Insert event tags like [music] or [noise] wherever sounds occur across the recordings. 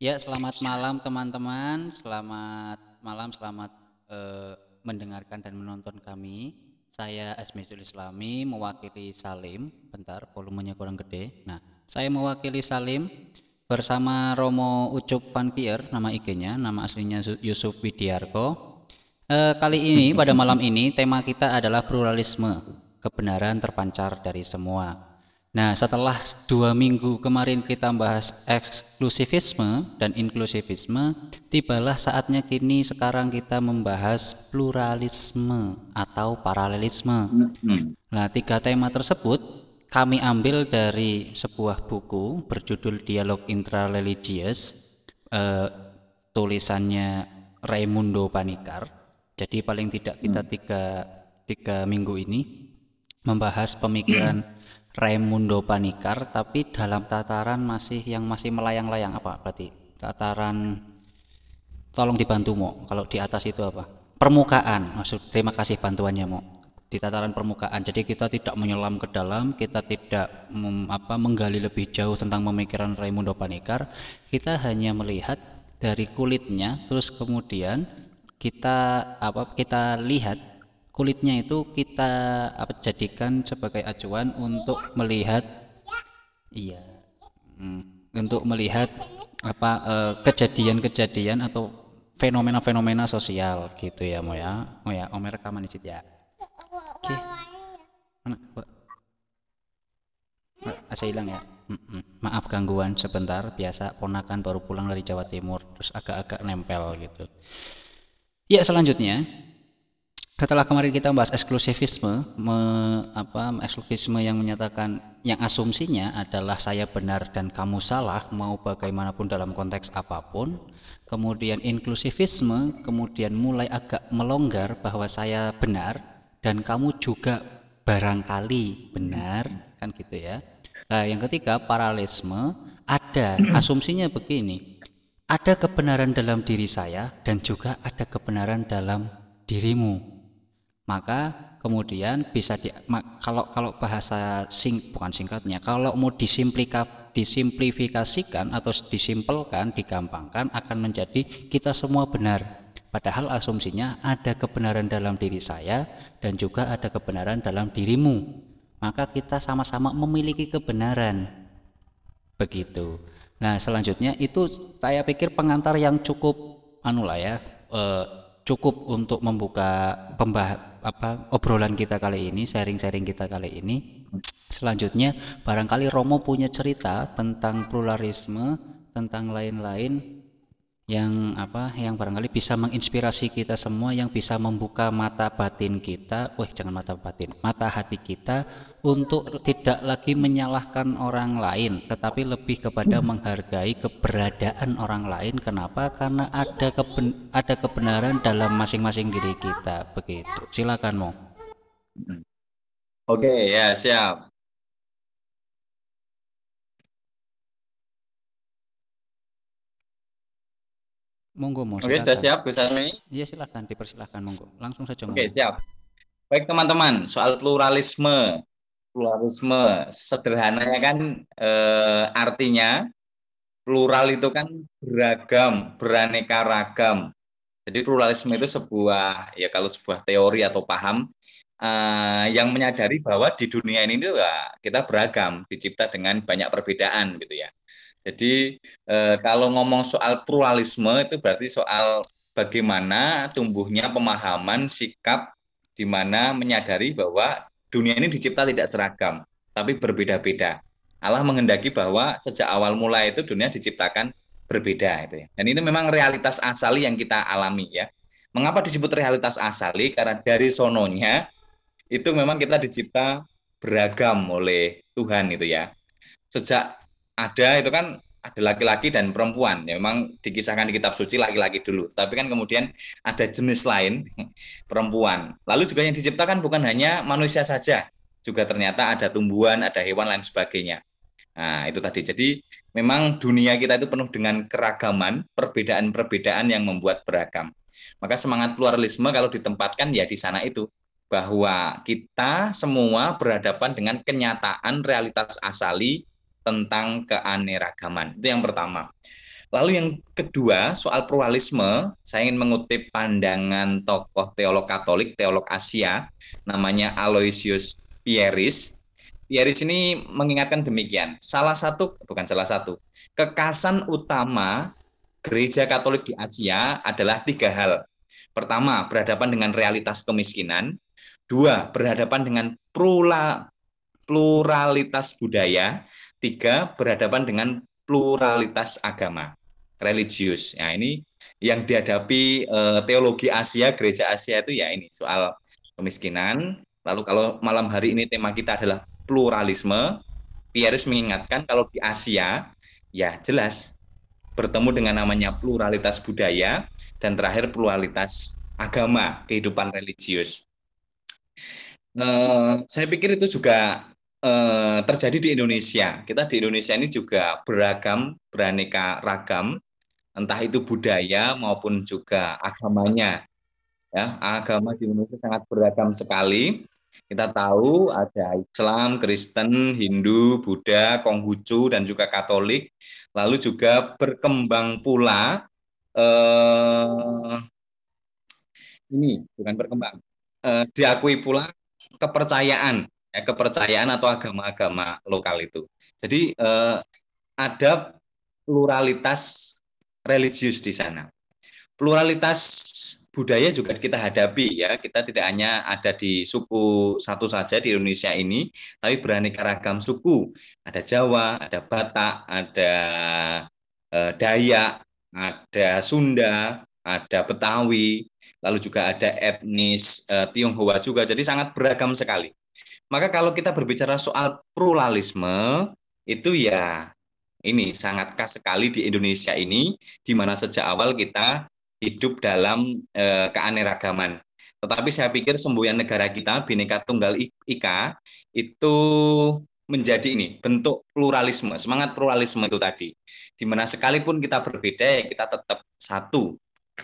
Ya, selamat malam teman-teman. Selamat malam, selamat eh, mendengarkan dan menonton kami. Saya Asmisul Islami mewakili Salim. Bentar, volumenya kurang gede. Nah, saya mewakili Salim bersama Romo Ucup Vanpier, nama IG-nya, nama aslinya Yusuf Widiarko. Eh, kali ini, pada malam ini, tema kita adalah pluralisme, kebenaran terpancar dari semua. Nah, setelah dua minggu kemarin kita bahas eksklusivisme dan inklusivisme, tibalah saatnya kini sekarang kita membahas pluralisme atau paralelisme. Hmm. Nah, tiga tema tersebut kami ambil dari sebuah buku berjudul Dialog Intrareligious, eh, tulisannya Raimundo Panikar. Jadi paling tidak kita hmm. tiga, tiga minggu ini membahas pemikiran [clears throat] Raimundo Panikar tapi dalam tataran masih yang masih melayang-layang apa? Berarti tataran tolong dibantu mo. Kalau di atas itu apa? Permukaan. Maksud terima kasih bantuannya mo. Di tataran permukaan. Jadi kita tidak menyelam ke dalam kita tidak mem, apa menggali lebih jauh tentang pemikiran Raimundo Panikar. Kita hanya melihat dari kulitnya terus kemudian kita apa kita lihat kulitnya itu kita apa jadikan sebagai acuan untuk melihat iya hmm, untuk melihat apa eh, kejadian-kejadian atau fenomena-fenomena sosial gitu ya mau ya. Mau ya om rekaman di ya. Oke. Okay. mana saya hilang ya? Maaf gangguan sebentar. Biasa ponakan baru pulang dari Jawa Timur terus agak-agak nempel gitu. Ya selanjutnya setelah kemarin kita membahas eksklusivisme, me, apa, eksklusivisme yang menyatakan yang asumsinya adalah saya benar dan kamu salah, mau bagaimanapun dalam konteks apa pun. Kemudian inklusivisme, kemudian mulai agak melonggar bahwa saya benar dan kamu juga barangkali benar, kan gitu ya. Nah, yang ketiga paralelisme ada asumsinya begini. Ada kebenaran dalam diri saya dan juga ada kebenaran dalam dirimu maka kemudian bisa di kalau kalau bahasa sing bukan singkatnya kalau mau disimplika, disimplifikasikan atau disimpelkan digampangkan akan menjadi kita semua benar. Padahal asumsinya ada kebenaran dalam diri saya dan juga ada kebenaran dalam dirimu. Maka kita sama-sama memiliki kebenaran. Begitu. Nah selanjutnya itu saya pikir pengantar yang cukup anu lah ya eh, cukup untuk membuka apa obrolan kita kali ini, sharing-sharing kita kali ini. Selanjutnya, barangkali Romo punya cerita tentang pluralisme, tentang lain-lain yang apa yang barangkali bisa menginspirasi kita semua yang bisa membuka mata batin kita, wah jangan mata batin, mata hati kita untuk tidak lagi menyalahkan orang lain, tetapi lebih kepada menghargai keberadaan orang lain. Kenapa? Karena ada keben, ada kebenaran dalam masing-masing diri kita. Begitu. Silakan mau. Oke, ya siap. Monggo, mau. Oke, sudah siap Bu Salmi? Iya, silakan, dipersilahkan monggo. Langsung saja. Oke, siap. Baik teman-teman, soal pluralisme. Pluralisme sederhananya kan eh, artinya plural itu kan beragam, beraneka ragam. Jadi pluralisme itu sebuah ya kalau sebuah teori atau paham uh, yang menyadari bahwa di dunia ini juga kita beragam, dicipta dengan banyak perbedaan gitu ya. Jadi eh, kalau ngomong soal pluralisme itu berarti soal bagaimana tumbuhnya pemahaman sikap di mana menyadari bahwa dunia ini dicipta tidak seragam, tapi berbeda-beda. Allah menghendaki bahwa sejak awal mulai itu dunia diciptakan berbeda itu ya. Dan itu memang realitas asali yang kita alami ya. Mengapa disebut realitas asali? Karena dari sononya itu memang kita dicipta beragam oleh Tuhan itu ya. Sejak ada itu kan ada laki-laki dan perempuan. Ya, memang dikisahkan di kitab suci laki-laki dulu. Tapi kan kemudian ada jenis lain [laughs] perempuan. Lalu juga yang diciptakan bukan hanya manusia saja, juga ternyata ada tumbuhan, ada hewan lain sebagainya. Nah, itu tadi. Jadi memang dunia kita itu penuh dengan keragaman, perbedaan-perbedaan yang membuat beragam. Maka semangat pluralisme kalau ditempatkan ya di sana itu bahwa kita semua berhadapan dengan kenyataan realitas asali tentang keanekaragaman. Itu yang pertama. Lalu yang kedua, soal pluralisme, saya ingin mengutip pandangan tokoh teolog Katolik, teolog Asia, namanya Aloysius Pieris. Pieris ini mengingatkan demikian, salah satu, bukan salah satu, kekasan utama gereja Katolik di Asia adalah tiga hal. Pertama, berhadapan dengan realitas kemiskinan. Dua, berhadapan dengan pluralitas budaya. Tiga, berhadapan dengan pluralitas agama, religius. Nah, ini yang dihadapi eh, teologi Asia, gereja Asia itu ya ini soal kemiskinan. Lalu kalau malam hari ini tema kita adalah pluralisme, Pieris mengingatkan kalau di Asia ya jelas bertemu dengan namanya pluralitas budaya dan terakhir pluralitas agama, kehidupan religius. Eh, saya pikir itu juga eh, terjadi di Indonesia. Kita di Indonesia ini juga beragam, beraneka ragam, entah itu budaya maupun juga agamanya. Ya, agama di Indonesia sangat beragam sekali. Kita tahu ada Islam, Kristen, Hindu, Buddha, Konghucu, dan juga Katolik. Lalu juga berkembang pula eh, ini bukan berkembang, eh, diakui pula kepercayaan ya, kepercayaan atau agama-agama lokal itu. Jadi eh, ada pluralitas religius di sana. Pluralitas budaya juga kita hadapi ya. Kita tidak hanya ada di suku satu saja di Indonesia ini, tapi beraneka ragam suku. Ada Jawa, ada Batak, ada eh, Dayak, ada Sunda, ada Betawi, lalu juga ada etnis eh, Tionghoa juga. Jadi sangat beragam sekali. Maka kalau kita berbicara soal pluralisme, itu ya ini sangat khas sekali di Indonesia ini, di mana sejak awal kita hidup dalam eh, keanekaragaman. Tetapi saya pikir semboyan negara kita, Bhinneka Tunggal Ika, itu menjadi ini bentuk pluralisme, semangat pluralisme itu tadi. Di mana sekalipun kita berbeda, ya kita tetap satu.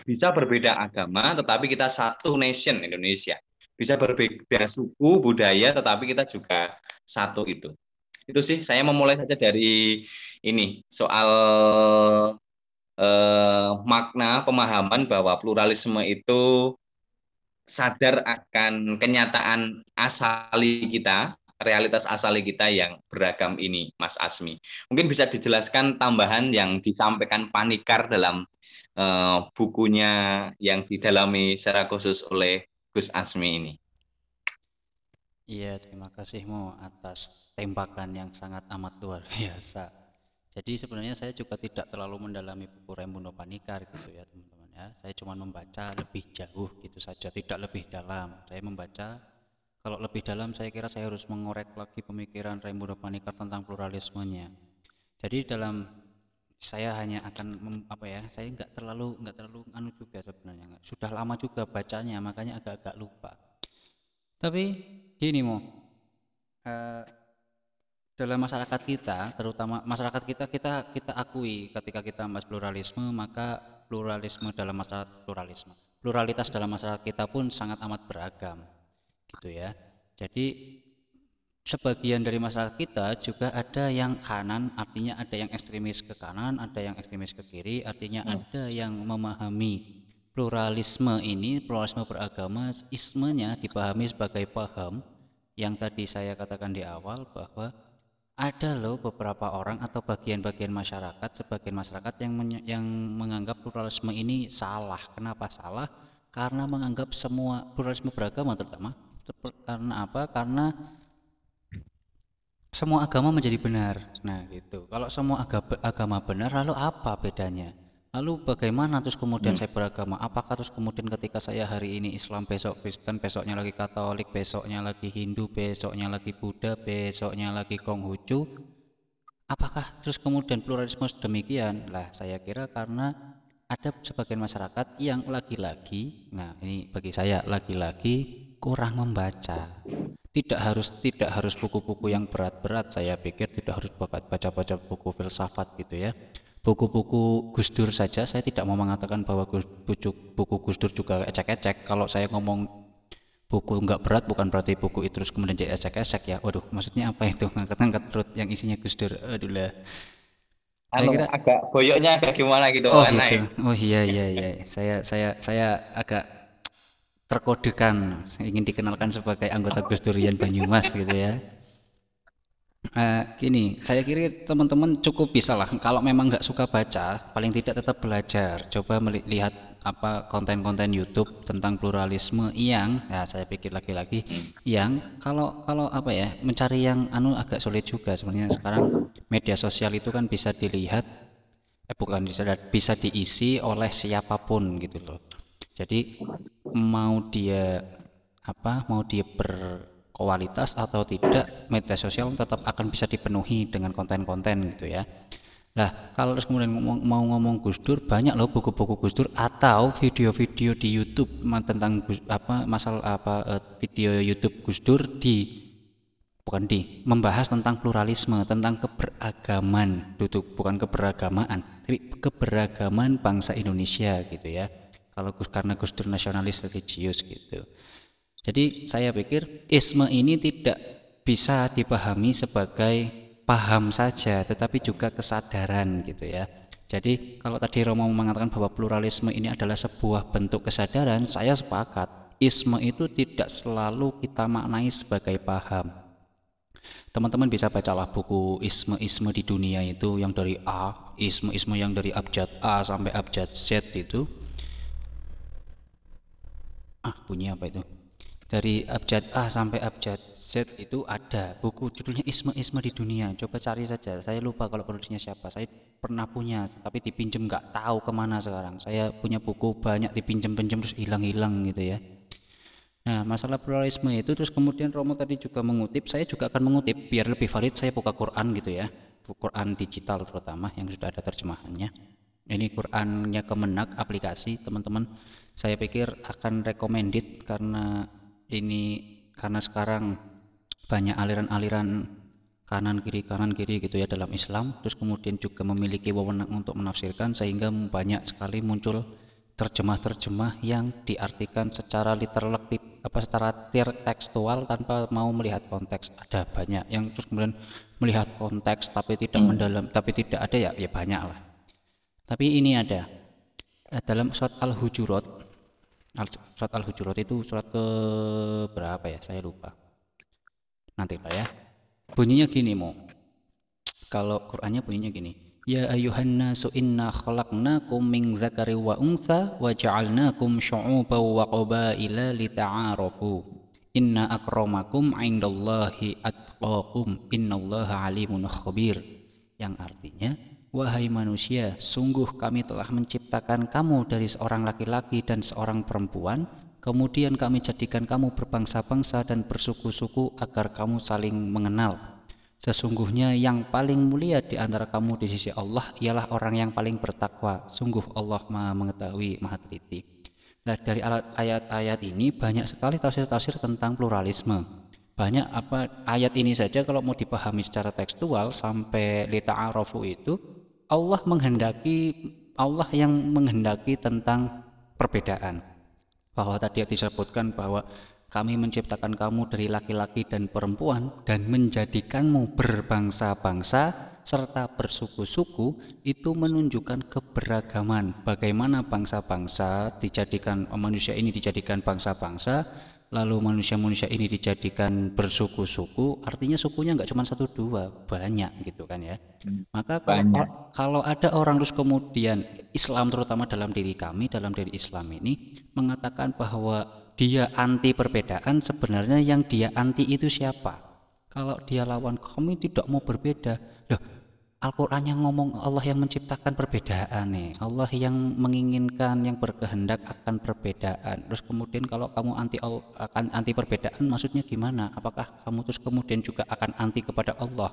Bisa berbeda agama, tetapi kita satu nation Indonesia bisa berbeda suku, budaya, tetapi kita juga satu itu. Itu sih, saya memulai saja dari ini, soal eh, makna pemahaman bahwa pluralisme itu sadar akan kenyataan asali kita, realitas asali kita yang beragam ini, Mas Asmi. Mungkin bisa dijelaskan tambahan yang disampaikan Panikar dalam eh, bukunya yang didalami secara khusus oleh Gus Asmi ini. Iya, terima kasihmu atas tembakan yang sangat amat luar [laughs] biasa. Jadi sebenarnya saya juga tidak terlalu mendalami buku Raimundo Panikar gitu ya teman-teman ya. Saya cuma membaca lebih jauh gitu saja, tidak lebih dalam. Saya membaca kalau lebih dalam saya kira saya harus mengorek lagi pemikiran Raimundo Panikar tentang pluralismenya. Jadi dalam saya hanya akan mem, apa ya saya nggak terlalu nggak terlalu anu juga sebenarnya sudah lama juga bacanya makanya agak-agak lupa. Tapi gini mau uh, dalam masyarakat kita terutama masyarakat kita kita kita akui ketika kita membahas pluralisme maka pluralisme dalam masyarakat pluralisme pluralitas dalam masyarakat kita pun sangat amat beragam gitu ya. Jadi sebagian dari masyarakat kita juga ada yang kanan artinya ada yang ekstremis ke kanan ada yang ekstremis ke kiri artinya hmm. ada yang memahami pluralisme ini pluralisme beragama ismenya dipahami sebagai paham. Yang tadi saya katakan di awal bahwa ada loh beberapa orang atau bagian-bagian masyarakat sebagian masyarakat yang yang menganggap pluralisme ini salah. Kenapa salah? Karena menganggap semua pluralisme beragama terutama karena apa? Karena semua agama menjadi benar. Nah, gitu. Kalau semua agama benar, lalu apa bedanya? Lalu bagaimana terus kemudian hmm. saya beragama? Apakah terus kemudian ketika saya hari ini Islam, besok Kristen, besoknya lagi Katolik, besoknya lagi Hindu, besoknya lagi Buddha, besoknya lagi Konghucu? Apakah terus kemudian pluralisme demikian? Lah, saya kira karena ada sebagian masyarakat yang lagi-lagi, nah ini bagi saya lagi-lagi kurang membaca tidak harus tidak harus buku-buku yang berat-berat. Saya pikir tidak harus baca-baca buku filsafat gitu ya. Buku-buku Gus Dur saja saya tidak mau mengatakan bahwa buku, buku Gus Dur juga ecek-ecek. Kalau saya ngomong buku nggak berat bukan berarti buku itu terus kemudian jadi ecek-ecek ya. Waduh maksudnya apa itu? [laughs] Ngangkat-ngangkat perut yang isinya Gus Dur. Aduh lah. Anu kira agak boyoknya agak gimana gitu oh gitu. naik. Oh iya iya iya. Saya saya saya agak terkodekan ingin dikenalkan sebagai anggota Gus Durian Banyumas gitu ya. Eh, gini, saya kira teman-teman cukup bisa lah. Kalau memang nggak suka baca, paling tidak tetap belajar. Coba melihat apa konten-konten YouTube tentang pluralisme yang, ya saya pikir lagi-lagi, yang kalau kalau apa ya mencari yang anu agak sulit juga sebenarnya sekarang media sosial itu kan bisa dilihat, eh bukan bisa bisa diisi oleh siapa pun gitu loh. Jadi mau dia apa mau dia berkualitas atau tidak media sosial tetap akan bisa dipenuhi dengan konten-konten gitu ya Nah, kalau terus kemudian ngomong, mau ngomong Gus Dur, banyak loh buku-buku Gus Dur atau video-video di YouTube tentang apa masalah apa eh, video YouTube Gus Dur di bukan di membahas tentang pluralisme, tentang keberagaman, duduk bukan keberagamaan, tapi keberagaman bangsa Indonesia gitu ya. Kalau karena Gus Dur nasionalis religius gitu. Jadi saya pikir isme ini tidak bisa dipahami sebagai paham saja, tetapi juga kesadaran gitu ya. Jadi kalau tadi Romo mengatakan bahwa pluralisme ini adalah sebuah bentuk kesadaran, saya sepakat. Isme itu tidak selalu kita maknai sebagai paham. Teman-teman bisa bacalah buku isme-isme di dunia itu yang dari A, isme-isme yang dari abjad A sampai abjad Z itu. Ah, bunyi apa itu? Dari abjad A sampai abjad Z itu ada buku judulnya Isme-Isme di Dunia. Coba cari saja. Saya lupa kalau penulisnya siapa. Saya pernah punya, tapi dipinjam nggak tahu ke mana sekarang. Saya punya buku banyak dipinjam-pinjam terus hilang-hilang gitu ya. Nah, masalah pluralisme itu terus kemudian Romo tadi juga mengutip, saya juga akan mengutip biar lebih valid saya buka Quran gitu ya. Quran digital terutama yang sudah ada terjemahannya. Ini Qurannya Kemenak aplikasi, teman-teman. Saya pikir akan recommended karena ini karena sekarang banyak aliran-aliran kanan kiri kanan kiri gitu ya dalam Islam. Terus kemudian juga memiliki wewenang untuk menafsirkan sehingga banyak sekali muncul terjemah-terjemah yang diartikan secara literal apa secara tekstual tanpa mau melihat konteks. Ada banyak yang terus kemudian melihat konteks tapi tidak mendalam tapi tidak ada ya ya banyak lah tapi ini ada dalam surat Al-Hujurat surat Al-Hujurat itu surat ke berapa ya? Saya lupa. Nanti lah ya. Bunyinya gini, Mo. Kalau Qur'annya bunyinya gini. Ya ayuhan nasu inna khalaqnakum min dzakari wa untha wa ja'alnakum syu'uban wa qabaila lita'arafu. Inna akramakum 'indallahi atqakum. Innallaha 'alimun khabir. Yang artinya Wahai manusia, sungguh kami telah menciptakan kamu dari seorang laki-laki dan seorang perempuan, kemudian kami jadikan kamu berbangsa-bangsa dan bersuku-suku agar kamu saling mengenal. Sesungguhnya yang paling mulia di antara kamu di sisi Allah ialah orang yang paling bertakwa. Sungguh Allah Maha mengetahui, Maha teliti. Nah, dari ayat-ayat ini banyak sekali tafsir-tafsir tentang pluralisme. Banyak apa ayat ini saja kalau mau dipahami secara tekstual sampai lita'arofu itu Allah menghendaki Allah yang menghendaki tentang perbedaan. Bahwa tadi disebutkan bahwa kami menciptakan kamu dari laki-laki dan perempuan dan menjadikanmu berbangsa-bangsa serta bersuku-suku itu menunjukkan keberagaman bagaimana bangsa-bangsa dijadikan manusia ini dijadikan bangsa-bangsa lalu manusia-manusia ini dijadikan bersuku-suku, artinya sukunya nggak cuma satu dua, banyak gitu kan ya. Hmm, Maka kalau, kalau ada orang terus kemudian Islam terutama dalam diri kami, dalam diri Islam ini mengatakan bahwa dia anti perbedaan, sebenarnya yang dia anti itu siapa? Kalau dia lawan kami tidak mau berbeda, loh Al-Quran yang ngomong Allah yang menciptakan perbedaan nih. Allah yang menginginkan yang berkehendak akan perbedaan. Terus kemudian kalau kamu anti akan anti perbedaan maksudnya gimana? Apakah kamu terus kemudian juga akan anti kepada Allah?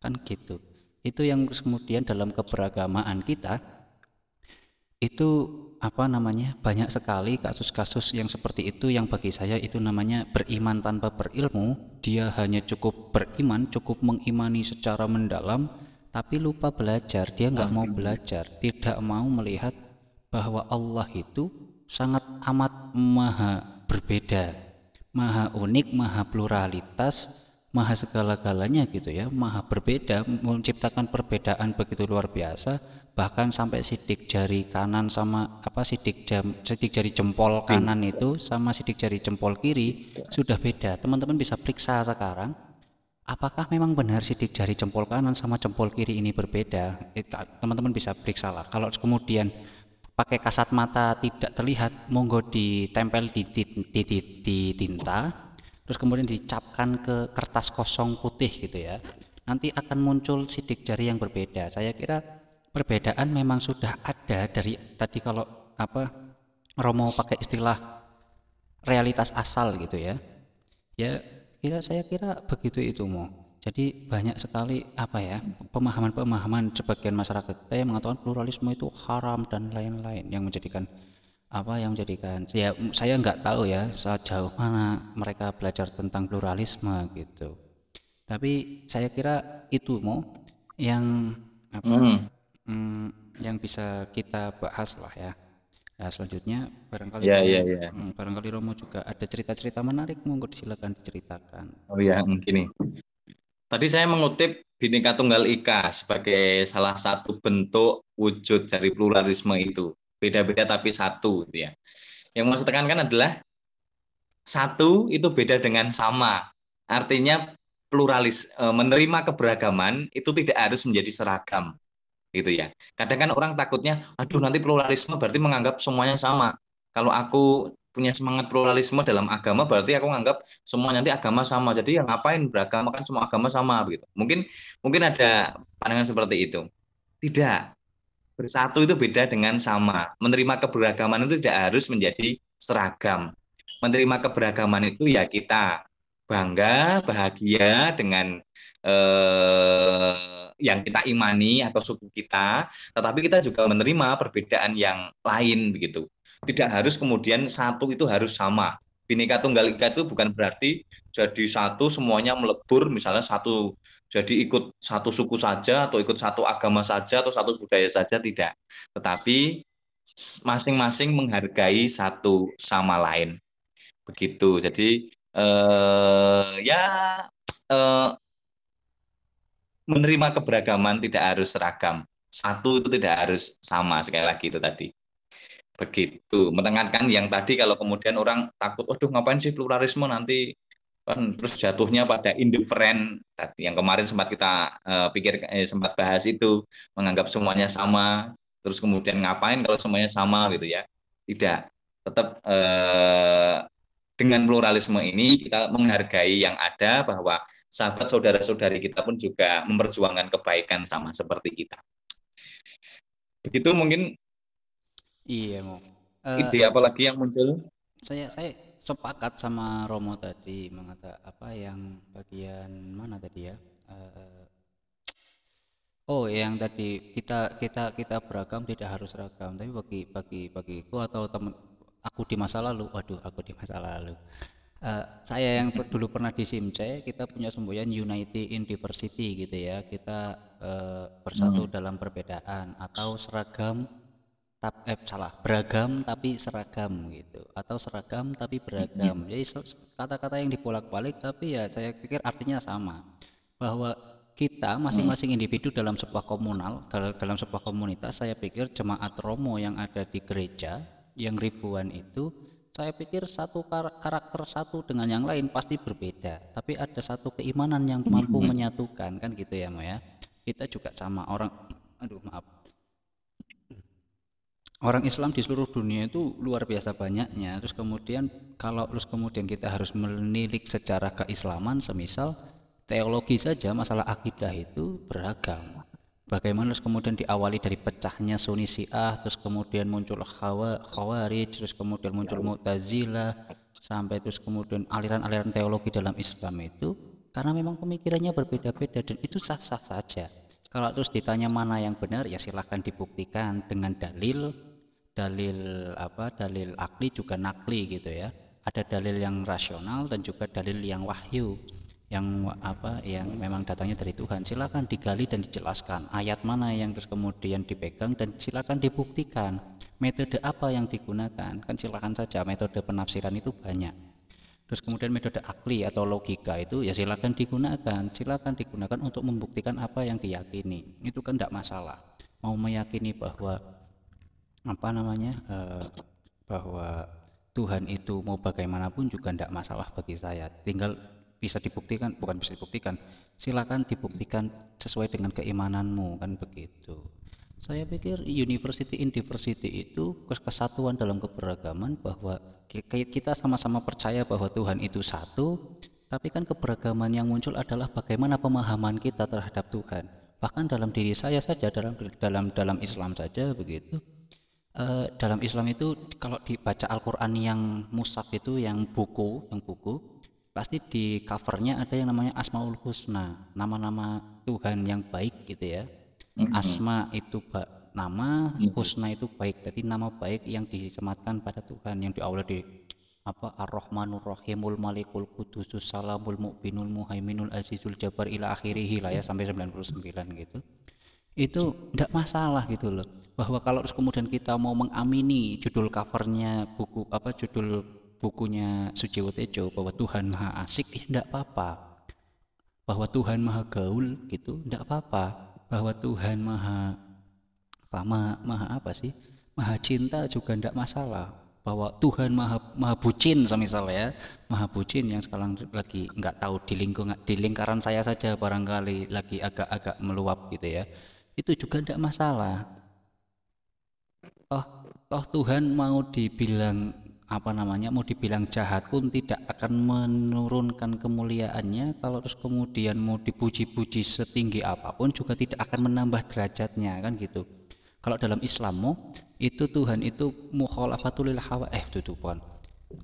Kan gitu. Itu yang kemudian dalam keberagamaan kita itu apa namanya banyak sekali kasus-kasus yang seperti itu yang bagi saya itu namanya beriman tanpa berilmu. Dia hanya cukup beriman cukup mengimani secara mendalam tapi lupa belajar. Dia nggak mau belajar tidak mau melihat bahwa Allah itu sangat amat maha berbeda maha unik maha pluralitas maha segala-galanya gitu ya maha berbeda menciptakan perbedaan begitu luar biasa bahkan sampai sidik jari kanan sama apa sidik jam sidik jari jempol kanan itu sama sidik jari jempol kiri sudah beda. Teman-teman bisa periksa sekarang apakah memang benar sidik jari jempol kanan sama jempol kiri ini berbeda? Eh, teman-teman bisa periksa lah. Kalau kemudian pakai kasat mata tidak terlihat monggo ditempel di, di, di, di, di tinta terus kemudian dicapkan ke kertas kosong putih gitu ya nanti akan muncul sidik jari yang berbeda. Saya kira perbedaan memang sudah ada dari tadi kalau apa Romo pakai istilah realitas asal gitu ya. Ya kira saya kira begitu itu mau jadi banyak sekali apa ya pemahaman-pemahaman sebagian masyarakat kita yang mengatakan pluralisme itu haram dan lain-lain yang menjadikan apa yang menjadikan ya saya nggak tahu ya sejauh mana mereka belajar tentang pluralisme gitu. Tapi saya kira itu mau yang apa Hmm. Mm, yang bisa kita bahas lah ya Nah, selanjutnya barangkali Ya, Romo, ya, ya. mm, barangkali Romo juga ada cerita-cerita menarik, monggo silakan diceritakan. Oh ya, gini. Tadi saya mengutip Bhinneka Tunggal Ika sebagai salah satu bentuk wujud dari pluralisme itu. Beda-beda tapi satu, gitu ya. Yang mau saya tekankan adalah satu itu beda dengan sama. Artinya pluralis, eh, menerima keberagaman itu tidak harus menjadi seragam, gitu ya. Kadang kan orang takutnya, aduh nanti pluralisme berarti menganggap semuanya sama. Kalau aku punya semangat pluralisme dalam agama, berarti aku menganggap semua nanti agama sama. Jadi yang ngapain beragama kan semua agama sama begitu. Mungkin mungkin ada pandangan seperti itu. Tidak. Bersatu itu beda dengan sama. Menerima keberagaman itu tidak harus menjadi seragam. Menerima keberagaman itu ya kita bangga, bahagia dengan eh, yang kita imani atau suku kita, tetapi kita juga menerima perbedaan yang lain begitu. Tidak harus kemudian satu itu harus sama. Bhinneka Tunggal Ika itu bukan berarti jadi satu semuanya melebur, misalnya satu jadi ikut satu suku saja atau ikut satu agama saja atau satu budaya saja tidak. Tetapi masing-masing menghargai satu sama lain. Begitu. Jadi eh, ya eh, menerima keberagaman tidak harus seragam. Satu itu tidak harus sama sekali lagi itu tadi. Begitu. Menekankan yang tadi kalau kemudian orang takut, waduh ngapain sih pluralisme nanti kan terus jatuhnya pada indifferent tadi yang kemarin sempat kita eh, pikir eh, sempat bahas itu menganggap semuanya sama terus kemudian ngapain kalau semuanya sama gitu ya tidak tetap eh, dengan pluralisme ini kita menghargai yang ada bahwa sahabat saudara-saudari kita pun juga memperjuangkan kebaikan sama seperti kita. Begitu mungkin Iya, mau. Ide apa lagi yang muncul? saya saya sepakat sama Romo tadi mengata apa yang bagian mana tadi ya? Eh, oh, yang tadi kita kita kita beragam tidak harus seragam, tapi bagi bagi bagiku atau temen aku di masa lalu, waduh, aku di masa lalu. Eh, saya yang dulu pernah di SIMC, kita punya semboyan Unity in Diversity gitu ya. Kita eh, bersatu dalam perbedaan atau seragam tap eh salah beragam tapi seragam gitu. Atau seragam tapi beragam. Jadi se- kata-kata yang dibolak-balik tapi ya saya pikir artinya sama. Bahwa kita masing-masing individu dalam sebuah komunal dalam sebuah komunitas saya pikir jemaat Romo yang ada di gereja yang ribuan itu saya pikir satu kar- karakter satu dengan yang lain pasti berbeda tapi ada satu keimanan yang mampu menyatukan kan gitu ya Mo ya kita juga sama orang aduh maaf orang Islam di seluruh dunia itu luar biasa banyaknya. Terus kemudian kalau terus kemudian kita harus menilik secara keislaman, semisal teologi saja masalah akidah itu beragam. Bagaimana terus kemudian diawali dari pecahnya Sunni Syiah, terus kemudian muncul Khawa, Khawarij, terus kemudian muncul Mu'tazilah, sampai terus kemudian aliran-aliran teologi dalam Islam itu karena memang pemikirannya berbeda-beda dan itu sah-sah saja. Kalau terus ditanya mana yang benar, ya silahkan dibuktikan dengan dalil, dalil apa, dalil akli juga nakli gitu ya. Ada dalil yang rasional dan juga dalil yang wahyu, yang apa, yang memang datangnya dari Tuhan. Silahkan digali dan dijelaskan ayat mana yang terus kemudian dipegang dan silahkan dibuktikan metode apa yang digunakan. Kan silahkan saja metode penafsiran itu banyak. terus kemudian metode akli atau logika itu ya silakan digunakan silakan digunakan untuk membuktikan apa yang diyakini itu kan tidak masalah mau meyakini bahwa apa namanya eh, bahwa Tuhan itu mau bagaimanapun juga tidak masalah bagi saya tinggal bisa dibuktikan bukan bisa dibuktikan silakan dibuktikan sesuai dengan keimananmu kan begitu saya pikir university in diversity itu kesatuan dalam keberagaman bahwa kita sama-sama percaya bahwa Tuhan itu satu, tapi kan keberagaman yang muncul adalah bagaimana pemahaman kita terhadap Tuhan. Bahkan dalam diri saya saja dalam dalam dalam Islam saja begitu. Uh, dalam Islam itu kalau dibaca Al-Qur'an yang musaf itu yang buku, yang buku, pasti di covernya ada yang namanya Asmaul Husna, nama-nama Tuhan yang baik gitu ya Asma itu nama, husna itu baik. Jadi nama baik yang disematkan pada Tuhan yang diawali di apa Ar-Rahmanur Rahimul Malikul Qudusus Salamul Mu'minul Muhaiminul Azizul Jabar ila akhirih lah ya sampai 99 gitu. Itu tidak masalah gitu loh. Bahwa kalau terus kemudian kita mau mengamini judul covernya buku apa judul bukunya Sujiwo Tejo bahwa Tuhan Maha Asik ya tidak apa-apa. Bahwa Tuhan Maha Gaul gitu tidak apa-apa. Bahwa Tuhan maha apa maha, maha apa sih? Maha cinta juga tidak masalah. Bahwa Tuhan maha maha bucin misalnya ya. Maha bucin yang sekarang lagi nggak tahu di lingkungan di lingkaran saya saja barangkali lagi agak-agak meluap gitu ya. Itu juga tidak masalah. Oh toh Tuhan mau dibilang apa namanya mau dibilang jahat pun tidak akan menurunkan kemuliaannya. Kalau terus kemudian mau dipuji-puji setinggi apa pun juga tidak akan menambah derajatnya kan gitu. Kalau dalam Islammu itu Tuhan itu mukhalafatul hawa eh itu bukan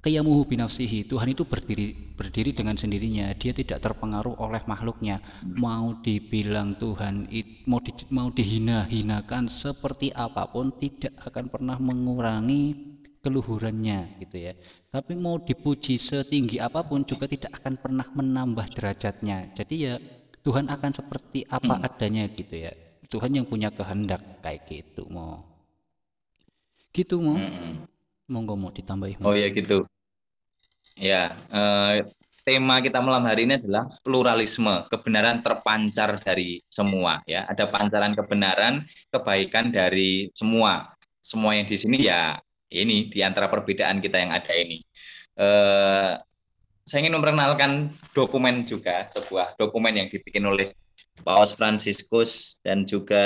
qiyamuhu binafsihi Tuhan itu berdiri berdiri dengan sendirinya. Dia tidak terpengaruh oleh makhluknya. Mau dibilang Tuhan mau di, mau dihina-hinakan seperti apa pun tidak akan pernah mengurangi keluhurannya gitu ya. Tapi mau dipuji setinggi apa pun juga tidak akan pernah menambah derajatnya. Jadi ya Tuhan akan seperti apa hmm. adanya gitu ya. Tuhan yang punya kehendak kayak gitu mau. Gitu mau. Hmm. Monggo mau ditambahin. Oh ya gitu. Ya, eh, tema kita malam hari ini adalah pluralisme, kebenaran terpancar dari semua ya. Ada pancaran kebenaran, kebaikan dari semua. Semua yang di sini ya ini di antara perbedaan kita yang ada ini. Eh, saya ingin memperkenalkan dokumen juga, sebuah dokumen yang dibikin oleh Paus Franciscus dan juga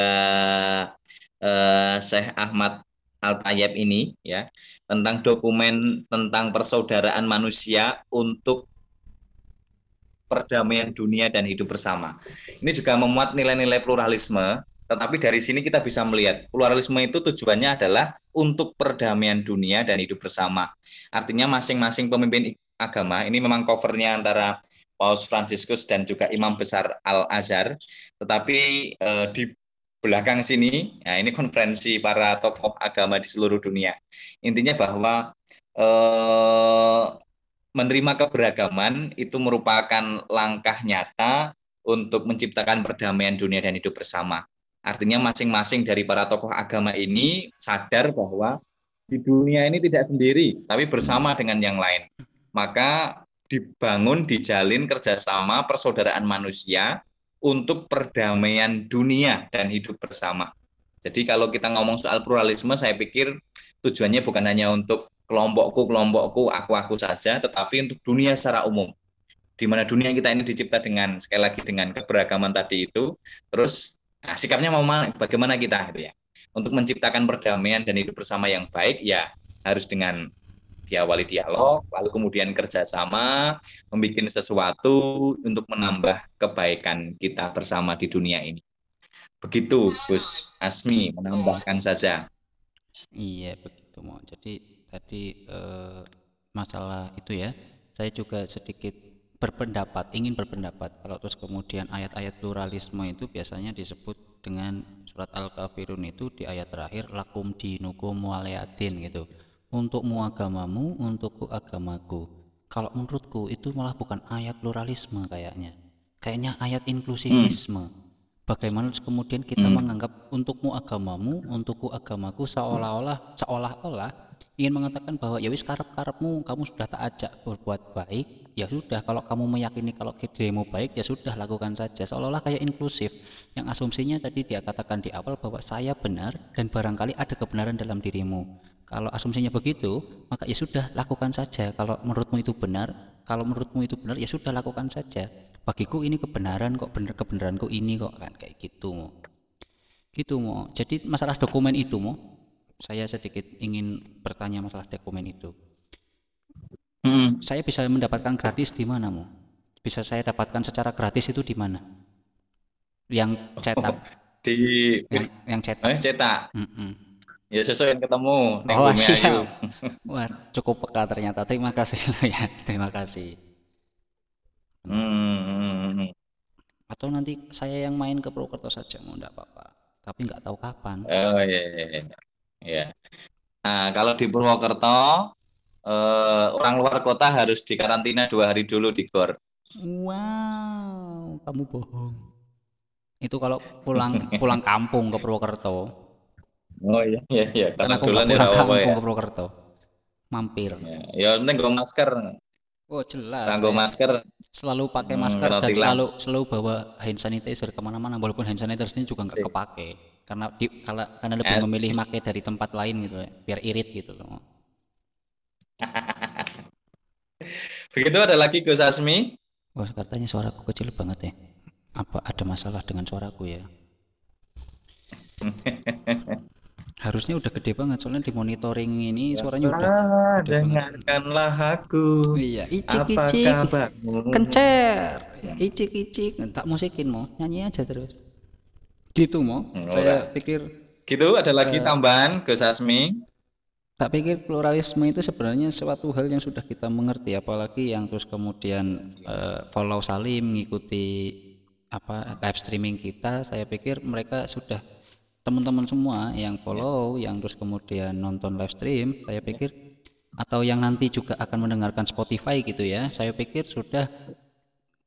eh, Syekh Ahmad Al Tayyib ini ya tentang dokumen tentang persaudaraan manusia untuk perdamaian dunia dan hidup bersama. Ini juga memuat nilai-nilai pluralisme tetapi dari sini kita bisa melihat pluralisme itu tujuannya adalah untuk perdamaian dunia dan hidup bersama. Artinya masing-masing pemimpin agama ini memang covernya antara Paus Franciscus dan juga Imam Besar Al Azhar. Tetapi eh, di belakang sini, ya ini konferensi para tokoh agama di seluruh dunia. Intinya bahwa eh, menerima keberagaman itu merupakan langkah nyata untuk menciptakan perdamaian dunia dan hidup bersama. Artinya masing-masing dari para tokoh agama ini sadar bahwa di dunia ini tidak sendiri, tapi bersama dengan yang lain. Maka dibangun, dijalin kerjasama persaudaraan manusia untuk perdamaian dunia dan hidup bersama. Jadi kalau kita ngomong soal pluralisme, saya pikir tujuannya bukan hanya untuk kelompokku, kelompokku, aku, aku saja, tetapi untuk dunia secara umum. Di mana dunia kita ini dicipta dengan, sekali lagi, dengan keberagaman tadi itu, terus Nah, sikapnya mau bagaimana kita gitu ya. Untuk menciptakan perdamaian dan hidup bersama yang baik ya harus dengan diawali dialog, lalu kemudian kerjasama, membuat sesuatu untuk menambah kebaikan kita bersama di dunia ini. Begitu, Gus Asmi, menambahkan saja. Iya, begitu mau. Jadi tadi eh, masalah itu ya, saya juga sedikit berpendapat, ingin berpendapat. Kalau terus kemudian ayat-ayat pluralisme itu biasanya disebut dengan surat Al-Kafirun itu di ayat terakhir lakum dinukum waliatin gitu. Untukmu agamamu, untukku agamaku. Kalau menurutku itu malah bukan ayat pluralisme kayaknya. Kayaknya ayat inklusivisme. Hmm. Bagaimana terus kemudian kita hmm. menganggap untukmu agamamu, untukku agamaku seolah-olah seolah-olah ingin mengatakan bahwa ya wis karep-karepmu kamu sudah tak ajak berbuat baik ya sudah kalau kamu meyakini kalau dirimu baik ya sudah lakukan saja. Seolah-olah kayak inklusif. Yang asumsinya tadi dia katakan di awal bahwa saya benar dan barangkali ada kebenaran dalam dirimu. Kalau asumsinya begitu maka ya sudah lakukan saja. Kalau menurutmu itu benar kalau menurutmu itu benar ya sudah lakukan saja. Bagiku ini kebenaran kok benar kebenaranku ini kok kan kayak gitu gitu mau jadi masalah dokumen itu mau saya sedikit ingin bertanya masalah dokumen itu. Hmm. Saya bisa mendapatkan gratis di mana, Mu? Bisa saya dapatkan secara gratis itu di mana? Yang cetak. Oh, [laughs] di yang, yang cetak. Eh, cetak. Mm -mm. Ya sesuai yang ketemu. Oh iya. [laughs] Wah, cukup peka ternyata. Terima kasih ya. Terima kasih. Hmm. Atau nanti saya yang main ke Purwokerto saja, mau enggak apa-apa. Tapi nggak tahu kapan. Oh iya, iya. Iya. Ya. Nah, kalau di Purwokerto, eh, orang luar kota harus dikarantina dua hari dulu di GOR. Wow, kamu bohong. Itu kalau pulang [laughs] pulang kampung ke Purwokerto. Oh iya iya iya. Karena aku pulang ya, kampung ya. ke Purwokerto. Mampir. Ya, ya penting gue masker. Oh jelas. Kanggo masker. Selalu pakai hmm, masker hmm, dan selalu selalu bawa hand sanitizer ke mana-mana. Walaupun hand sanitizer ini juga nggak kepake karena di, kalau karena lebih And... memilih make dari tempat lain gitu ya, biar irit gitu loh. [laughs] Begitu ada lagi Gus Asmi oh katanya suaraku kecil banget ya. Apa ada masalah dengan suaraku ya? [laughs] Harusnya udah gede banget soalnya di monitoring ini suaranya udah gede dengarkanlah aku. Iya icik icik kencer. Ya, icik icik tak musikin mau. Nyanyi aja terus Gitu mau. Hmm, saya pikir gitu ada lagi uh, tambahan Gus Asmi. Tak pikir pluralisme itu sebenarnya suatu hal yang sudah kita mengerti apalagi yang terus kemudian uh, follow Salim mengikuti apa live streaming kita saya pikir mereka sudah teman-teman semua yang follow yang terus kemudian nonton live stream saya pikir atau yang nanti juga akan mendengarkan Spotify gitu ya saya pikir sudah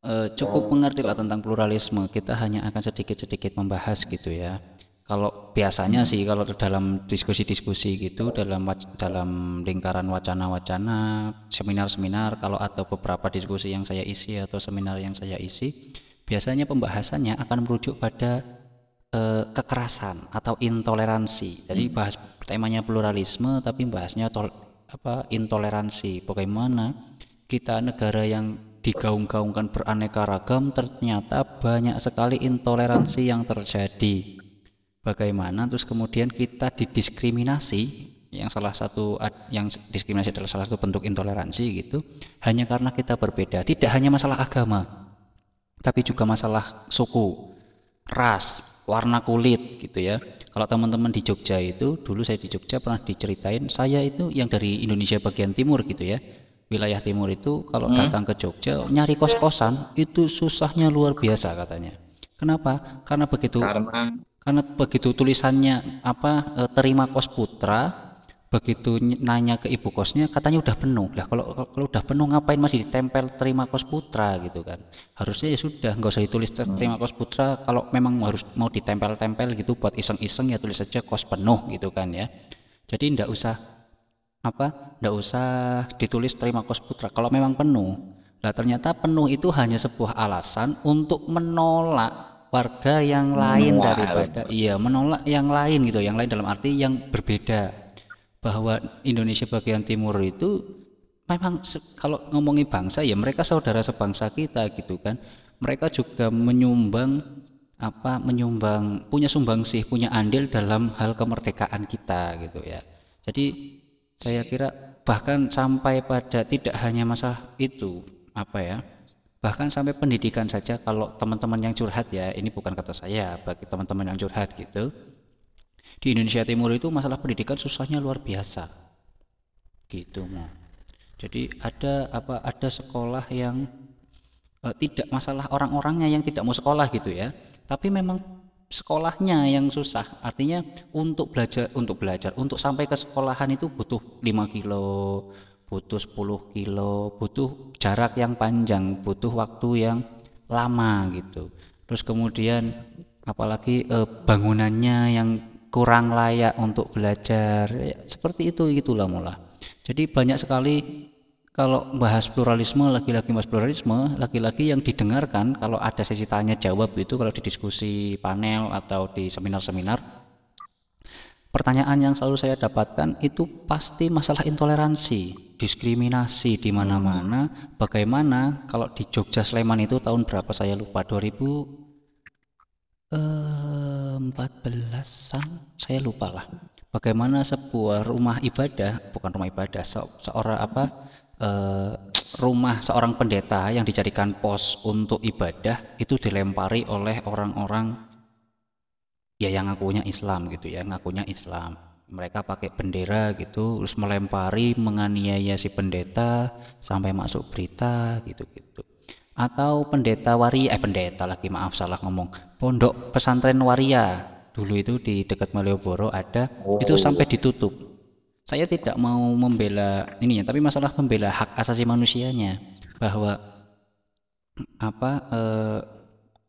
uh, cukup mengerti lah tentang pluralisme. Kita hanya akan sedikit-sedikit membahas gitu ya. Kalau biasanya sih kalau dalam diskusi-diskusi gitu dalam dalam lingkaran wacana-wacana, seminar-seminar kalau atau beberapa diskusi yang saya isi atau seminar yang saya isi, biasanya pembahasannya akan merujuk pada uh, kekerasan atau intoleransi. Jadi bahas temanya pluralisme tapi bahasnya tol, apa intoleransi. Bagaimana kita negara yang digaung-gaungkan beraneka ragam ternyata banyak sekali intoleransi yang terjadi. Bagaimana? Terus kemudian kita didiskriminasi yang salah satu yang diskriminasi adalah salah satu bentuk intoleransi gitu hanya karena kita berbeda. Tidak hanya masalah agama tapi juga masalah suku ras warna kulit gitu ya. Kalau teman-teman di Jogja itu dulu saya di Jogja pernah diceritain saya itu yang dari Indonesia bagian timur gitu ya wilayah timur itu kalau hmm. datang ke Jogja nyari kos-kosan itu susahnya luar biasa katanya. Kenapa? Karena begitu karena, karena begitu tulisannya apa e, terima kos putra begitu nanya ke ibu kosnya katanya udah penuh lah kalau kalau udah penuh ngapain masih ditempel terima kos putra gitu kan harusnya ya sudah nggak usah ditulis hmm. terima kos putra kalau memang harus mau ditempel-tempel gitu buat iseng-iseng ya tulis saja kos penuh gitu kan ya jadi ndak usah apa? Ndak usah ditulis terima kos putra. Kalau memang penuh lah ternyata penuh itu hanya sebuah alasan untuk menolak warga yang lain menolak. daripada iya menolak yang lain gitu. Yang lain dalam arti yang berbeda. Bahwa Indonesia bagian timur itu memang kalau ngomongin bangsa ya mereka saudara sebangsa kita gitu kan. Mereka juga menyumbang apa menyumbang punya sumbangsih punya andil dalam hal kemerdekaan kita gitu ya. Jadi saya kira bahkan sampai pada tidak hanya masalah itu apa ya bahkan sampai pendidikan saja kalau teman-teman yang curhat ya ini bukan kata saya bagi teman-teman yang curhat gitu di Indonesia Timur itu masalah pendidikan susahnya luar biasa. Gitu mau jadi ada apa ada sekolah yang eh, tidak masalah orang-orangnya yang tidak mau sekolah gitu ya tapi memang sekolahnya yang susah. Artinya untuk belajar untuk belajar untuk sampai ke sekolahan itu butuh 5 kilo butuh 10 kilo butuh jarak yang panjang butuh waktu yang lama gitu. Terus kemudian apalagi eh, bangunannya yang kurang layak untuk belajar ya, seperti itu itulah mula. Jadi banyak sekali kalau bahas pluralisme lagi-lagi bahas pluralisme lagi-lagi yang didengarkan kalau ada sesi tanya jawab itu kalau di diskusi panel atau di seminar-seminar pertanyaan yang selalu saya dapatkan itu pasti masalah intoleransi diskriminasi di mana-mana. Bagaimana kalau di Jogja Sleman itu tahun berapa? Saya lupa 2014an saya lupa lah. Bagaimana sebuah rumah ibadah bukan rumah ibadah se seorang apa eh, rumah seorang pendeta yang dijadikan pos untuk ibadah itu dilempari oleh orang-orang ya yang ngakunya Islam gitu ya ngakunya Islam. Mereka pakai bendera gitu terus melempari menganiaya si pendeta sampai masuk berita gitu-gitu. Atau pendeta waria eh pendeta lagi maaf salah ngomong. Pondok pesantren waria. Dulu itu di dekat Malioboro ada Oh, itu sampai ditutup saya tidak mau membela ini ya tapi masalah membela hak asasi manusianya bahwa apa eh,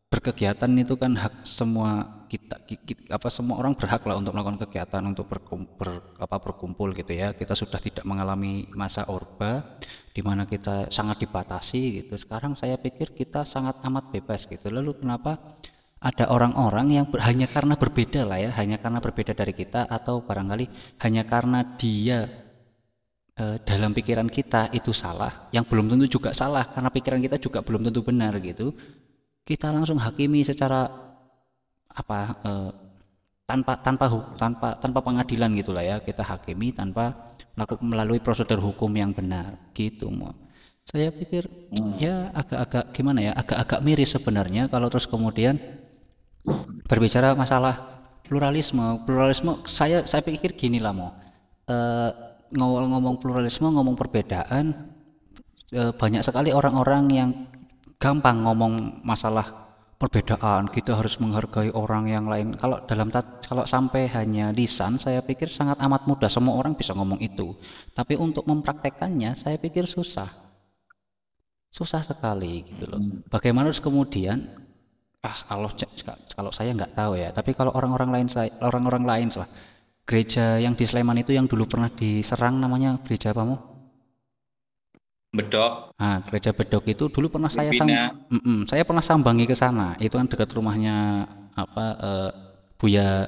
berkegiatan itu kan hak semua kita, ki- ki- apa semua orang berhak lah untuk melakukan kegiatan untuk berkum- ber- apa, berkumpul gitu ya. Kita sudah tidak mengalami masa orba di mana kita sangat dibatasi gitu. Sekarang saya pikir kita sangat amat bebas gitu. Lalu kenapa ada orang-orang yang ber- hanya karena berbeda lah ya hanya karena berbeda dari kita atau barangkali hanya karena dia eh, dalam pikiran kita itu salah, yang belum tentu juga salah karena pikiran kita juga belum tentu benar gitu. Kita langsung hakimi secara apa eh, tanpa tanpa tanpa tanpa pengadilan gitulah ya. Kita hakimi tanpa melakukan melalui prosedur hukum yang benar gitu. Mo. Saya pikir ya agak-agak gimana ya, agak-agak miris sebenarnya kalau terus kemudian berbicara masalah pluralisme pluralisme saya saya pikir gini lah mau Eh, ngomong ngomong pluralisme ngomong perbedaan eh, banyak sekali orang-orang yang gampang ngomong masalah perbedaan kita harus menghargai orang yang lain. Kalau dalam kalau sampai hanya lisan saya pikir sangat amat mudah. Semua orang bisa ngomong itu. Tapi untuk mempraktekkannya saya pikir susah. Susah sekali gitu loh. Bagaimana terus kemudian ah kalau kalau saya nggak tahu ya tapi kalau orang-orang lain saya orang-orang lain lah gereja yang di Sleman itu yang dulu pernah diserang namanya gereja apa Mo? Bedok, Nah, gereja Bedok itu dulu pernah saya sam Pembina. Mm-mm, saya pernah sambangi ke sana. Itu kan dekat rumahnya apa eh, Buya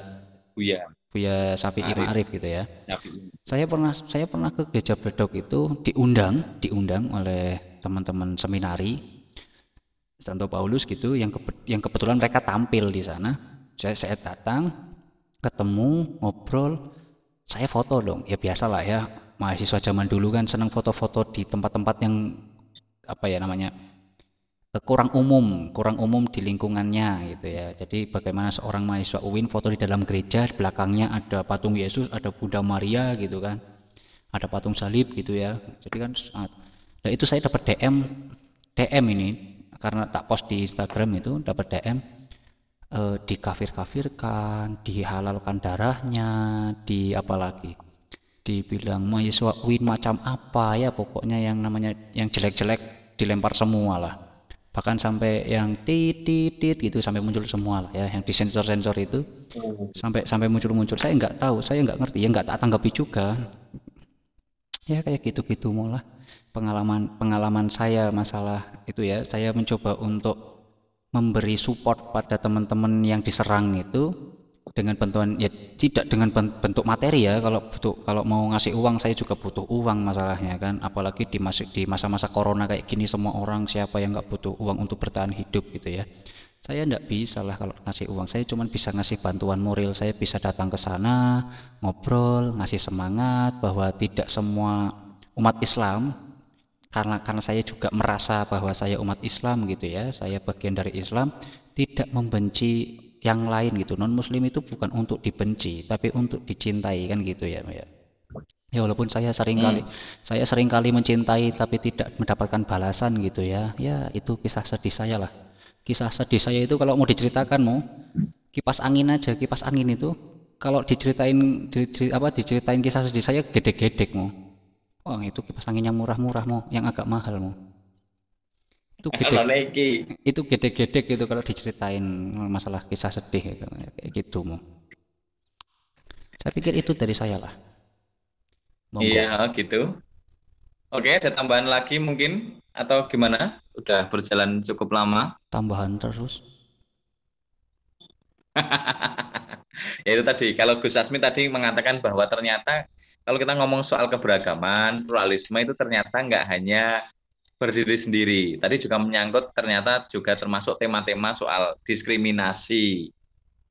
Buya, Buya Safi'i Arif. Ma'arif gitu ya. Syafi'i. Saya pernah saya pernah ke gereja Bedok itu diundang diundang oleh teman-teman seminari Santo Paulus gitu yang kebe- yang kebetulan mereka tampil di sana. Saya saya datang ketemu ngobrol saya foto dong. Ya biasalah ya mahasiswa zaman dulu kan senang foto-foto di tempat-tempat yang apa ya namanya eh, kurang umum kurang umum di lingkungannya gitu ya. Jadi bagaimana seorang mahasiswa UIN foto di dalam gereja di belakangnya ada patung Yesus ada Bunda Maria gitu kan. Ada patung salib gitu ya. Jadi kan sangat nah itu saya dapat DM DM ini karena tak post di Instagram itu dapat DM eh, dikafir-kafirkan, dihalalkan darahnya, di apa lagi? Dibilang mahasiswa UIN macam apa ya pokoknya yang namanya yang jelek-jelek dilempar semua lah. Bahkan sampai yang tit tit tit gitu sampai muncul semua lah ya, yang disensor-sensor itu sampai sampai muncul-muncul. Saya nggak tahu, saya nggak ngerti, ya nggak tak tanggapi juga. Ya kayak gitu-gitu malah pengalaman pengalaman saya masalah itu ya, saya mencoba untuk memberi support pada teman-teman yang diserang itu dengan bantuan ya tidak dengan ben- bentuk materi ya. Kalau butuh kalau mau ngasih uang saya juga butuh uang masalahnya kan. Apalagi di masuk di masa-masa corona kayak gini semua orang siapa yang nggak butuh uang untuk bertahan hidup gitu ya. Saya nggak bisa lah kalau ngasih uang. Saya cuma bisa ngasih bantuan moral. Saya bisa datang ke sana ngobrol ngasih semangat bahwa tidak semua umat Islam karena karena saya juga merasa bahwa saya umat Islam gitu ya saya bagian dari Islam tidak membenci yang lain gitu. Non muslim itu bukan untuk dibenci tapi untuk dicintai kan gitu ya ya. Ya walaupun saya sering kali saya sering kali mencintai tapi tidak mendapatkan balasan gitu ya. Ya itu kisah sedih saya lah. Kisah sedih saya itu kalau mau diceritakan mau kipas angin aja kipas angin itu kalau diceritain di- di- apa diceritain kisah sedih saya gede-gedek mau Wah itu kipas angin yang murah-murah mau, yang agak mahal mau. Itu gede, Kalau Nike, itu gede-gede gitu kalau diceritain masalah kisah sedih gitu, kayak gitu mau. Saya pikir itu dari saya lah. Monggo. Iya, gitu. Oke, ada tambahan lagi mungkin atau gimana? Udah berjalan cukup lama. Tambahan terus. [laughs] Ya itu tadi, kalau Gus Asmi tadi mengatakan bahwa ternyata kalau kita ngomong soal keberagaman, pluralisme itu ternyata nggak hanya berdiri sendiri. Tadi juga menyangkut ternyata juga termasuk tema-tema soal diskriminasi,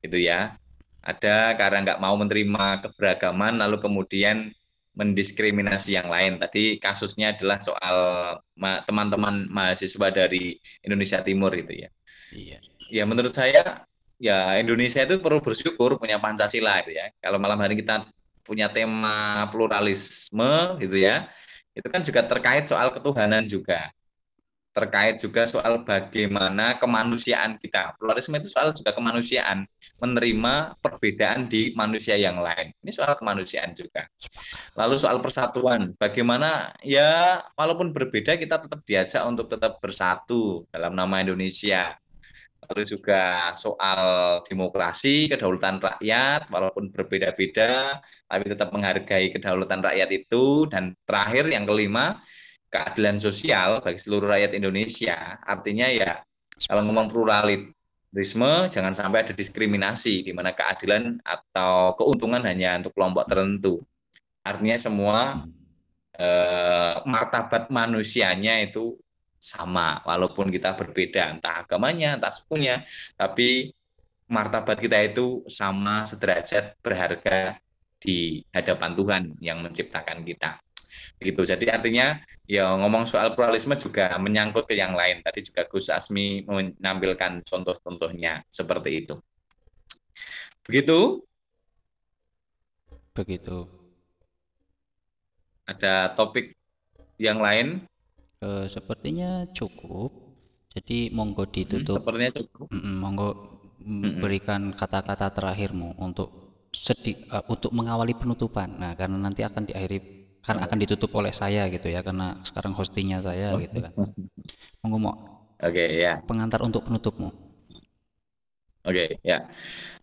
gitu ya. Ada karena nggak mau menerima keberagaman, lalu kemudian mendiskriminasi yang lain. Tadi kasusnya adalah soal ma- teman-teman mahasiswa dari Indonesia Timur itu ya. Iya. Ya menurut saya ya Indonesia itu perlu bersyukur punya Pancasila itu ya. Kalau malam hari kita punya tema pluralisme gitu ya, itu kan juga terkait soal ketuhanan juga. Terkait juga soal bagaimana kemanusiaan kita. Pluralisme itu soal juga kemanusiaan, menerima perbedaan di manusia yang lain. Ini soal kemanusiaan juga. Lalu soal persatuan, bagaimana ya walaupun berbeda kita tetap diajak untuk tetap bersatu dalam nama Indonesia lalu juga soal demokrasi, kedaulatan rakyat, walaupun berbeda-beda, tapi tetap menghargai kedaulatan rakyat itu. Dan terakhir, yang kelima, keadilan sosial bagi seluruh rakyat Indonesia. Artinya ya, kalau ngomong pluralisme, jangan sampai ada diskriminasi, di mana keadilan atau keuntungan hanya untuk kelompok tertentu. Artinya semua eh, martabat manusianya itu sama walaupun kita berbeda entah agamanya entah sukunya tapi martabat kita itu sama sederajat berharga di hadapan Tuhan yang menciptakan kita. Begitu. Jadi artinya ya ngomong soal pluralisme juga menyangkut ke yang lain. Tadi juga Gus Asmi menampilkan contoh-contohnya seperti itu. Begitu? Begitu. ada topik yang lain Eh, sepertinya cukup. Jadi monggo Hmm, ditutup. sepertinya cukup Mm-mm, monggo Mm-mm. berikan kata-kata terakhirmu untuk sedi eh, untuk mengawali penutupan. Nah, karena nanti akan diakhiri kan akan ditutup oleh saya gitu ya, karena sekarang hostingnya saya Oh. gitu kan. [laughs] Monggo mau oke ya pengantar untuk penutupmu. Oke, ya.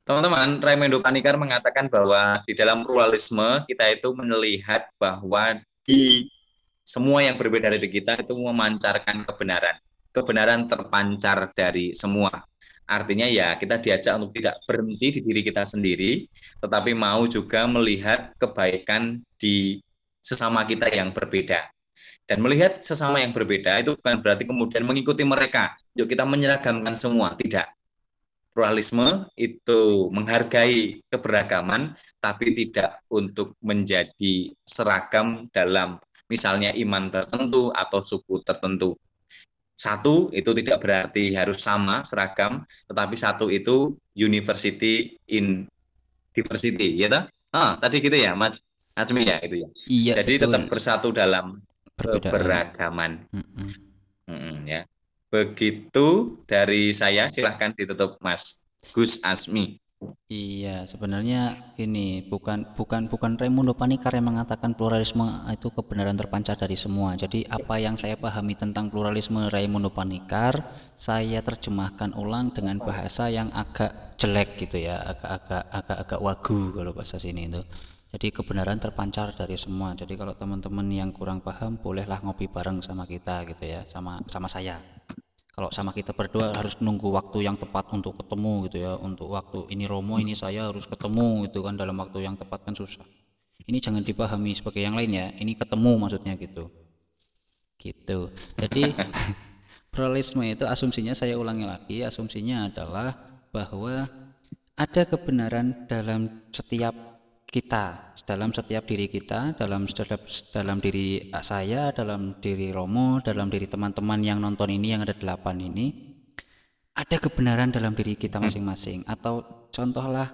Teman-teman, Raimundo Panikar mengatakan bahwa di dalam pluralisme kita itu melihat bahwa di semua yang berbeda dari kita itu memancarkan kebenaran. Kebenaran terpancar dari semua. Artinya ya kita diajak untuk tidak berhenti di diri kita sendiri, tetapi mau juga melihat kebaikan di sesama kita yang berbeda. Dan melihat sesama yang berbeda itu bukan berarti kemudian mengikuti mereka. Yuk kita menyeragamkan semua, tidak pluralisme itu menghargai keberagaman, tapi tidak untuk menjadi seragam dalam misalnya iman tertentu atau suku tertentu. Satu itu tidak berarti harus sama seragam, tetapi satu itu university in diversity, ya toh? Ah, tadi gitu ya, Mas Azmi ya itu ya. Iya, Jadi betul. tetap bersatu dalam Perbedaan. keberagaman. Mm-mm. Mm, ya. Begitu dari saya, silahkan ditutup Mas Gus Asmi. Iya, sebenarnya gini, bukan bukan bukan Raimundo Panikar yang mengatakan pluralisme itu kebenaran terpancar dari semua. Jadi apa yang saya pahami tentang pluralisme Raimundo Panikar, saya terjemahkan ulang dengan bahasa yang agak jelek gitu ya, agak-agak agak-agak wagu kalau bahasa sini itu. Jadi kebenaran terpancar dari semua. Jadi kalau teman-teman yang kurang paham, bolehlah ngopi bareng sama kita gitu ya, sama sama saya kalau sama kita berdua harus nunggu waktu yang tepat untuk ketemu gitu ya. Untuk waktu ini Romo ini saya harus ketemu gitu kan. Dalam waktu yang tepat kan susah. Ini jangan dipahami sebagai yang lain ya. Ini ketemu maksudnya gitu. Gitu. Jadi [laughs] pluralisme itu asumsinya saya ulangi lagi asumsinya adalah bahwa ada kebenaran dalam setiap kita dalam setiap diri kita dalam setiap dalam diri saya dalam diri Romo dalam diri teman-teman yang nonton ini yang ada delapan ini ada kebenaran dalam diri kita masing-masing. Atau contohlah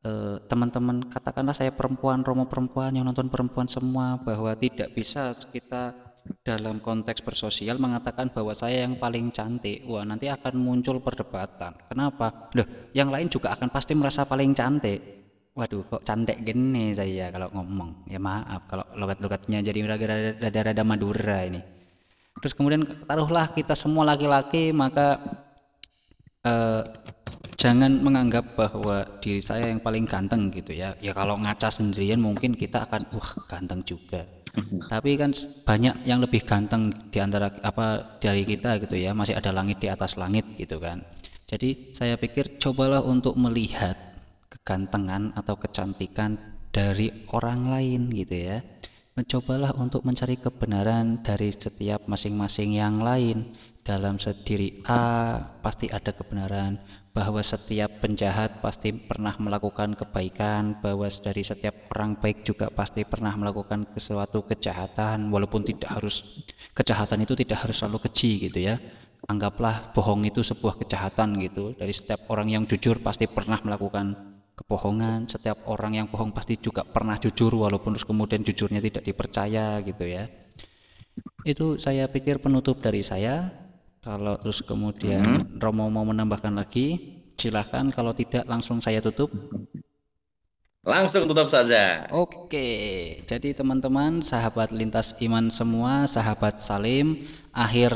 eh, teman-teman katakanlah saya perempuan Romo perempuan yang nonton perempuan semua bahwa tidak bisa kita dalam konteks bersosial mengatakan bahwa saya yang paling cantik. Wah nanti akan muncul perdebatan. Kenapa? Loh yang lain juga akan pasti merasa paling cantik Waduh, kok cantik gini saya kalau ngomong. Ya maaf kalau logat-logatnya jadi rada- rada-rada Madura ini. Terus kemudian taruhlah kita semua laki-laki maka eh, jangan menganggap bahwa diri saya yang paling ganteng gitu ya. Ya kalau ngaca sendirian mungkin kita akan wah ganteng juga. Tapi kan banyak yang lebih ganteng di antara apa dari kita gitu ya. Masih ada langit di atas langit gitu kan. Jadi saya pikir cobalah untuk melihat kegantengan atau kecantikan dari orang lain gitu ya. Mencobalah untuk mencari kebenaran dari setiap masing-masing yang lain. Dalam diri A pasti ada kebenaran bahwa setiap penjahat pasti pernah melakukan kebaikan, bahwa dari setiap orang baik juga pasti pernah melakukan sesuatu kejahatan walaupun tidak harus kejahatan itu tidak harus selalu keji gitu ya. Anggaplah bohong itu sebuah kejahatan gitu. Dari setiap orang yang jujur pasti pernah melakukan kebohongan. Setiap orang yang bohong pasti juga pernah jujur walaupun terus kemudian jujurnya tidak dipercaya gitu ya. Itu saya pikir penutup dari saya. Kalau terus kemudian Romo mau menambahkan lagi silahkan kalau tidak langsung saya tutup. Langsung tutup saja. Oke, jadi teman-teman, sahabat lintas iman semua, sahabat Salim, akhir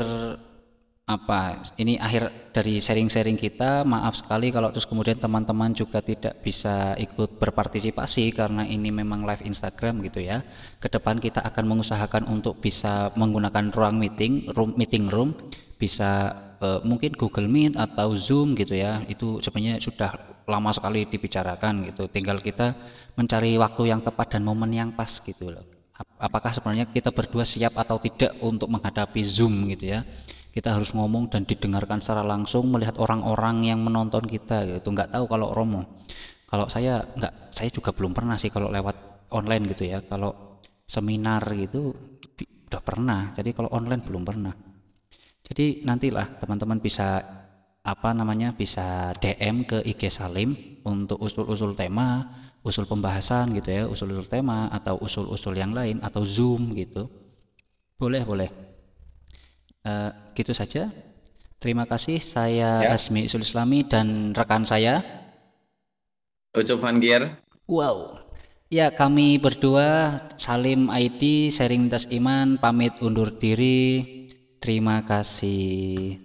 apa? Ini akhir dari sharing-sharing kita. Maaf sekali kalau terus kemudian teman-teman juga tidak bisa ikut berpartisipasi karena ini memang live Instagram gitu ya. Ke depan kita akan mengusahakan untuk bisa menggunakan ruang meeting, room meeting room, bisa eh, mungkin Google Meet atau Zoom gitu ya. Itu sebenarnya sudah lama sekali dibicarakan gitu. Tinggal kita mencari waktu yang tepat dan momen yang pas gitu loh. Ap- Apakah sebenarnya kita berdua siap atau tidak untuk menghadapi Zoom gitu ya? Kita harus ngomong dan didengarkan secara langsung melihat orang-orang yang menonton kita gitu. Nggak tahu kalau Romo. Kalau saya nggak, saya juga belum pernah sih kalau lewat online gitu ya. Kalau seminar gitu udah pernah. Jadi kalau online belum pernah. Jadi nantilah teman-teman bisa apa namanya bisa DM ke IG Salim untuk usul-usul tema, usul pembahasan gitu ya, usul-usul tema atau usul-usul yang lain atau Zoom gitu. Boleh, boleh. Eh, gitu saja. Terima kasih. Saya Ya. Asmi Usul Islami dan rekan saya. Ucup Van Gier. Wow. Ya, kami berdua Salim ID Sharing Tas Iman pamit undur diri. Terima kasih.